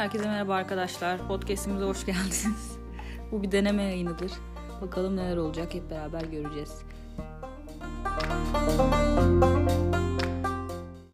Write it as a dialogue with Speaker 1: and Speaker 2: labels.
Speaker 1: Herkese merhaba arkadaşlar. Podcast'imize hoş geldiniz. Bu bir deneme yayınıdır. Bakalım neler olacak hep beraber göreceğiz.